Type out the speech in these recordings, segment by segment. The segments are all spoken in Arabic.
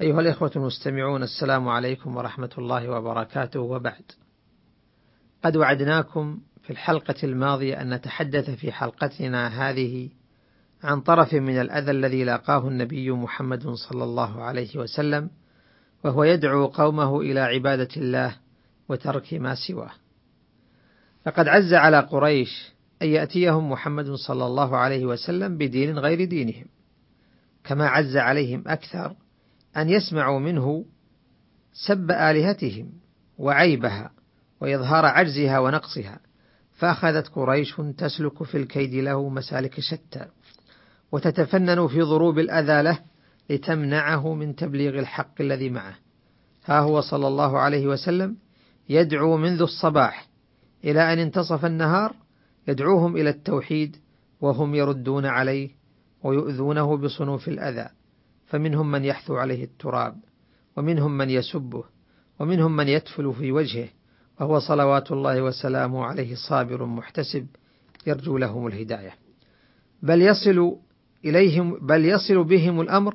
أيها الإخوة المستمعون السلام عليكم ورحمة الله وبركاته وبعد. قد وعدناكم في الحلقة الماضية أن نتحدث في حلقتنا هذه عن طرف من الأذى الذي لاقاه النبي محمد صلى الله عليه وسلم وهو يدعو قومه إلى عبادة الله وترك ما سواه. لقد عز على قريش أن يأتيهم محمد صلى الله عليه وسلم بدين غير دينهم، كما عز عليهم أكثر أن يسمعوا منه سب آلهتهم وعيبها وإظهار عجزها ونقصها، فأخذت قريش تسلك في الكيد له مسالك شتى، وتتفنن في ضروب الأذى له لتمنعه من تبليغ الحق الذي معه. ها هو صلى الله عليه وسلم يدعو منذ الصباح إلى أن انتصف النهار يدعوهم إلى التوحيد وهم يردون عليه ويؤذونه بصنوف الأذى فمنهم من يحثو عليه التراب ومنهم من يسبه ومنهم من يتفل في وجهه وهو صلوات الله وسلامه عليه صابر محتسب يرجو لهم الهداية. بل يصل إليهم بل يصل بهم الأمر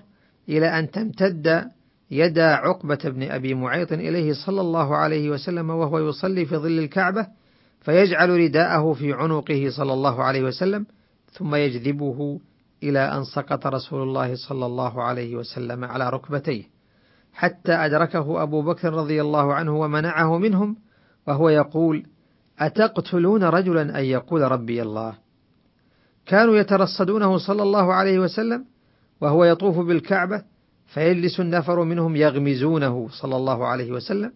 إلى أن تمتد يد عقبة بن أبي معيط إليه صلى الله عليه وسلم وهو يصلي في ظل الكعبة فيجعل رداءه في عنقه صلى الله عليه وسلم ثم يجذبه إلى أن سقط رسول الله صلى الله عليه وسلم على ركبتيه حتى أدركه أبو بكر رضي الله عنه ومنعه منهم وهو يقول أتقتلون رجلا أن يقول ربي الله؟ كانوا يترصدونه صلى الله عليه وسلم وهو يطوف بالكعبة فيجلس النفر منهم يغمزونه صلى الله عليه وسلم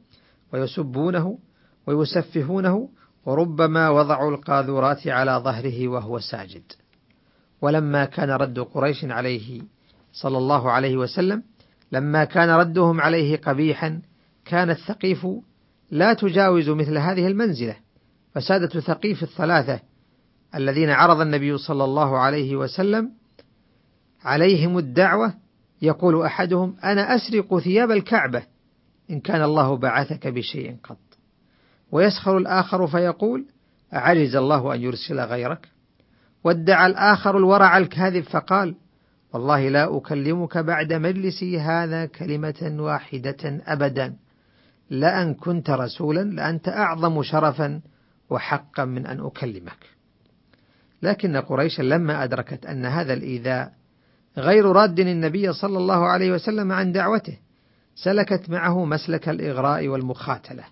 ويسبونه ويسفهونه وربما وضعوا القاذورات على ظهره وهو ساجد. ولما كان رد قريش عليه صلى الله عليه وسلم لما كان ردهم عليه قبيحا كان الثقيف لا تجاوز مثل هذه المنزلة فسادة ثقيف الثلاثة الذين عرض النبي صلى الله عليه وسلم عليهم الدعوة يقول أحدهم أنا أسرق ثياب الكعبة إن كان الله بعثك بشيء قط. ويسخر الآخر فيقول أعجز الله أن يرسل غيرك؟ وادعى الآخر الورع الكاذب فقال والله لا أكلمك بعد مجلسي هذا كلمة واحدة أبدا. لأن كنت رسولا لأنت أعظم شرفا وحقا من أن أكلمك. لكن قريشا لما أدركت أن هذا الإيذاء غير راد النبي صلى الله عليه وسلم عن دعوته سلكت معه مسلك الإغراء والمخاتلة.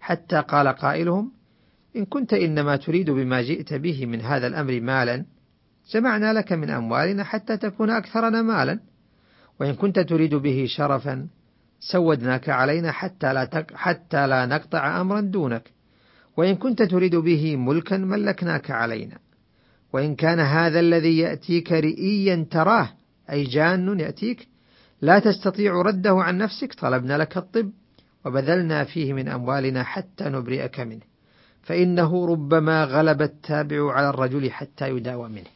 حتى قال قائلهم إن كنت إنما تريد بما جئت به من هذا الأمر مالا جمعنا لك من أموالنا حتى تكون أكثرنا مالا. وإن كنت تريد به شرفا سودناك علينا حتى لا, حتى لا نقطع أمرا دونك. وإن كنت تريد به ملكا ملكناك علينا. وإن كان هذا الذي يأتيك رئيا تراه أي جان يأتيك لا تستطيع رده عن نفسك طلبنا لك الطب وبذلنا فيه من أموالنا حتى نبرئك منه. فإنه ربما غلب التابع على الرجل حتى يداوى منه.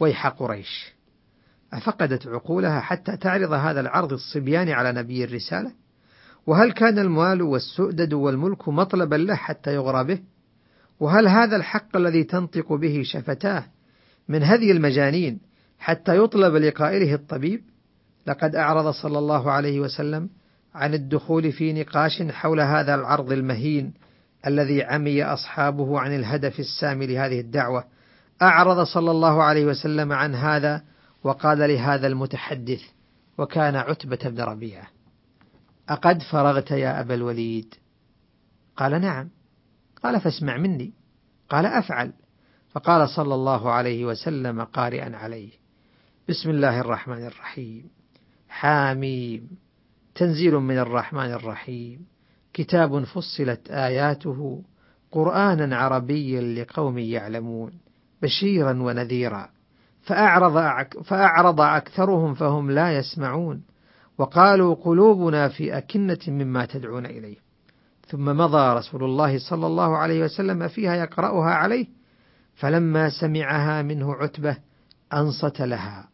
ويح قريش. أفقدت عقولها حتى تعرض هذا العرض الصبيان على نبي الرسالة؟ وهل كان المال والسؤدد والملك مطلبا له حتى يغرى به؟ وهل هذا الحق الذي تنطق به شفتاه من هذه المجانين حتى يطلب لقائله الطبيب؟ لقد أعرض صلى الله عليه وسلم عن الدخول في نقاش حول هذا العرض المهين الذي عمي أصحابه عن الهدف السامي لهذه الدعوة. أعرض صلى الله عليه وسلم عن هذا وقال لهذا المتحدث وكان عتبة بن ربيعة. أقد فرغت يا أبا الوليد؟ قال نعم. قال فاسمع مني. قال أفعل. فقال صلى الله عليه وسلم قارئا عليه. بسم الله الرحمن الرحيم. حاميم. تنزيل من الرحمن الرحيم. كتاب فصلت آياته قرآنا عربيا لقوم يعلمون بشيرا ونذيرا. فأعرض, فأعرض أكثرهم فهم لا يسمعون. وقالوا قلوبنا في أكنة مما تدعون إليه. ثم مضى رسول الله صلى الله عليه وسلم فيها يقرأها عليه فلما سمعها منه عتبة أنصت لها.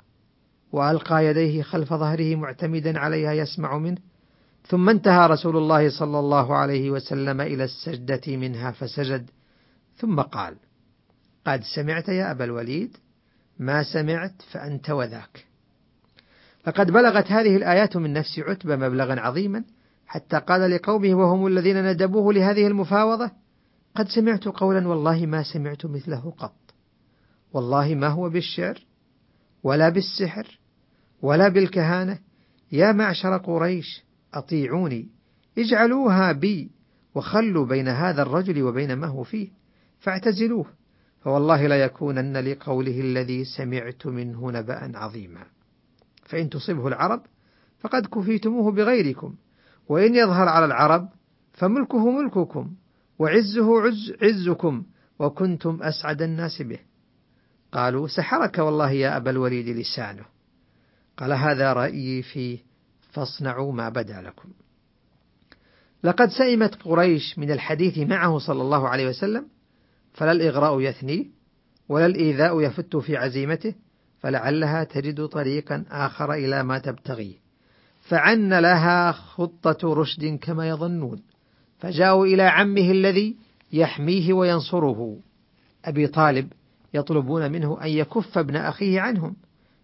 وألقى يديه خلف ظهره معتمدا عليها يسمع منه. ثم انتهى رسول الله صلى الله عليه وسلم إلى السجدة منها فسجد. ثم قال قد سمعت يا أبا الوليد؟ ما سمعت فأنت وذاك. لقد بلغت هذه الآيات من نفس عتبة مبلغا عظيما حتى قال لقومه وهم الذين ندبوه لهذه المفاوضة قد سمعت قولا والله ما سمعت مثله قط. والله ما هو بالشعر ولا بالسحر ولا بالكهانة يا معشر قريش أطيعوني اجعلوها بي وخلوا بين هذا الرجل وبين ما هو فيه فاعتزلوه فوالله لا يكونن لقوله الذي سمعت منه نبأ عظيما. فإن تصبه العرب فقد كفيتموه بغيركم وإن يظهر على العرب فملكه ملككم وعزه عز عزكم وكنتم أسعد الناس به. قالوا سحرك والله يا أبا الوليد لسانه. قال هذا رأيي فيه فاصنعوا ما بدا لكم. لقد سئمت قريش من الحديث معه صلى الله عليه وسلم فلا الإغراء يثني ولا الإيذاء يفت في عزيمته فلعلها تجد طريقا آخر إلى ما تبتغيه فعن لها خطة رشد كما يظنون. فجاءوا إلى عمه الذي يحميه وينصره. أبي طالب يطلبون منه أن يكف ابن أخيه عنهم.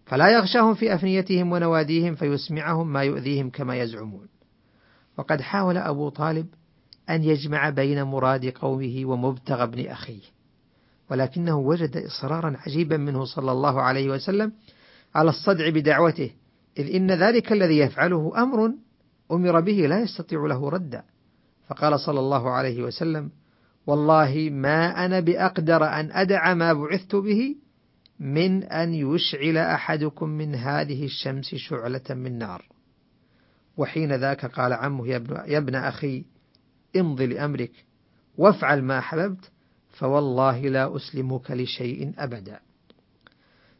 فلا يغشاهم في أفنيتهم ونواديهم فيسمعهم ما يؤذيهم كما يزعمون. وقد حاول أبو طالب أن يجمع بين مراد قومه ومبتغى ابن أخيه ولكنه وجد إصرارا عجيبا منه صلى الله عليه وسلم على الصدع بدعوته إذ إن ذلك الذي يفعله أمر أمر به لا يستطيع له ردا. فقال صلى الله عليه وسلم والله ما أنا بأقدر أن أدع ما بعثت به من أن يشعل أحدكم من هذه الشمس شعلة من نار. وحين ذاك قال عمه يا ابن, أخي امض لأمرك وافعل ما أحببت فوالله لا أسلمك لشيء أبدا.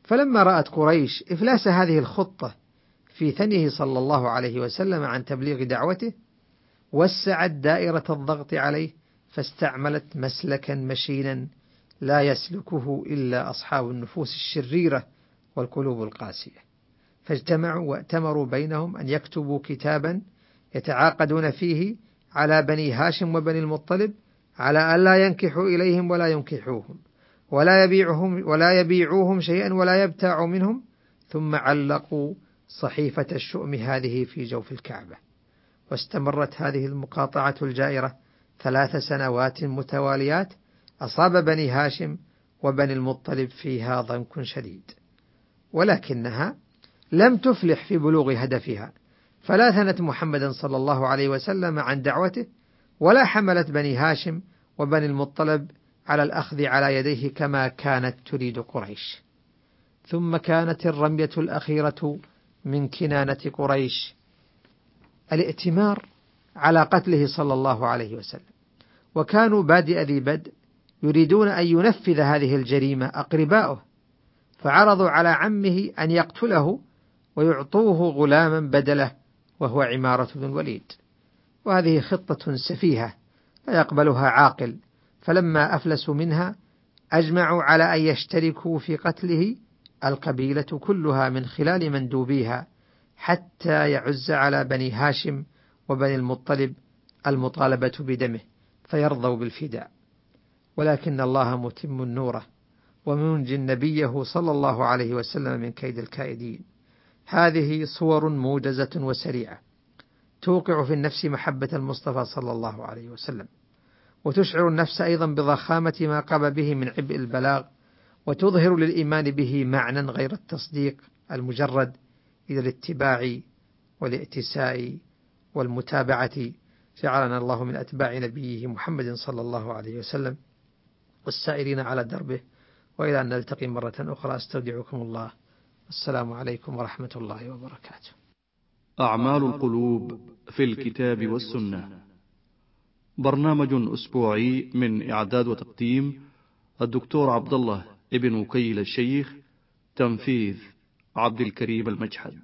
فلما رأت قريش إفلاس هذه الخطة في ثنيه صلى الله عليه وسلم عن تبليغ دعوته وسعت دائرة الضغط عليه فاستعملت مسلكا مشينا لا يسلكه إلا أصحاب النفوس الشريرة والقلوب القاسية. فاجتمعوا وأتمروا بينهم أن يكتبوا كتابا يتعاقدون فيه على بني هاشم وبني المطلب على ألا ينكحوا إليهم ولا ينكحوهم ولا يبيعهم ولا يبيعوهم شيئا ولا يبتاعوا منهم ثم علقوا صحيفة الشؤم هذه في جوف الكعبة. واستمرت هذه المقاطعة الجائرة ثلاث سنوات متواليات أصاب بني هاشم وبني المطلب فيها ضنك شديد ولكنها لم تفلح في بلوغ هدفها فلا ثنت محمدا صلى الله عليه وسلم عن دعوته ولا حملت بني هاشم وبني المطلب على الأخذ على يديه كما كانت تريد قريش. ثم كانت الرمية الأخيرة من كنانة قريش الائتمار على قتله صلى الله عليه وسلم وكانوا بادئ ذي بدء يريدون أن ينفذ هذه الجريمة أقرباؤه فعرضوا على عمه أن يقتله ويعطوه غلاما بدله وهو عمارة بن الوليد. وهذه خطة سفيهة لا يقبلها عاقل فلما أفلسوا منها أجمعوا على أن يشتركوا في قتله القبيلة كلها من خلال مندوبيها حتى يعز على بني هاشم وبني المطلب المطالبة بدمه فيرضوا بالفداء. ولكن الله متم نوره ومنجي نبيه صلى الله عليه وسلم من كيد الكائدين. هذه صور موجزة وسريعة توقع في النفس محبة المصطفى صلى الله عليه وسلم وتشعر النفس أيضا بضخامة ما قام به من عبء البلاغ وتظهر للإيمان به معنى غير التصديق المجرد إلى الاتباع والائتساء والمتابعة. جعلنا الله من أتباع نبيه محمد صلى الله عليه وسلم. والسائرين على دربه وإلى أن نلتقي مرة أخرى أستودعكم الله. السلام عليكم ورحمة الله وبركاته. أعمال القلوب في الكتاب والسنة. برنامج أسبوعي من إعداد وتقديم الدكتور عبد الله ابن وكيل الشيخ تنفيذ عبد الكريم المجحد.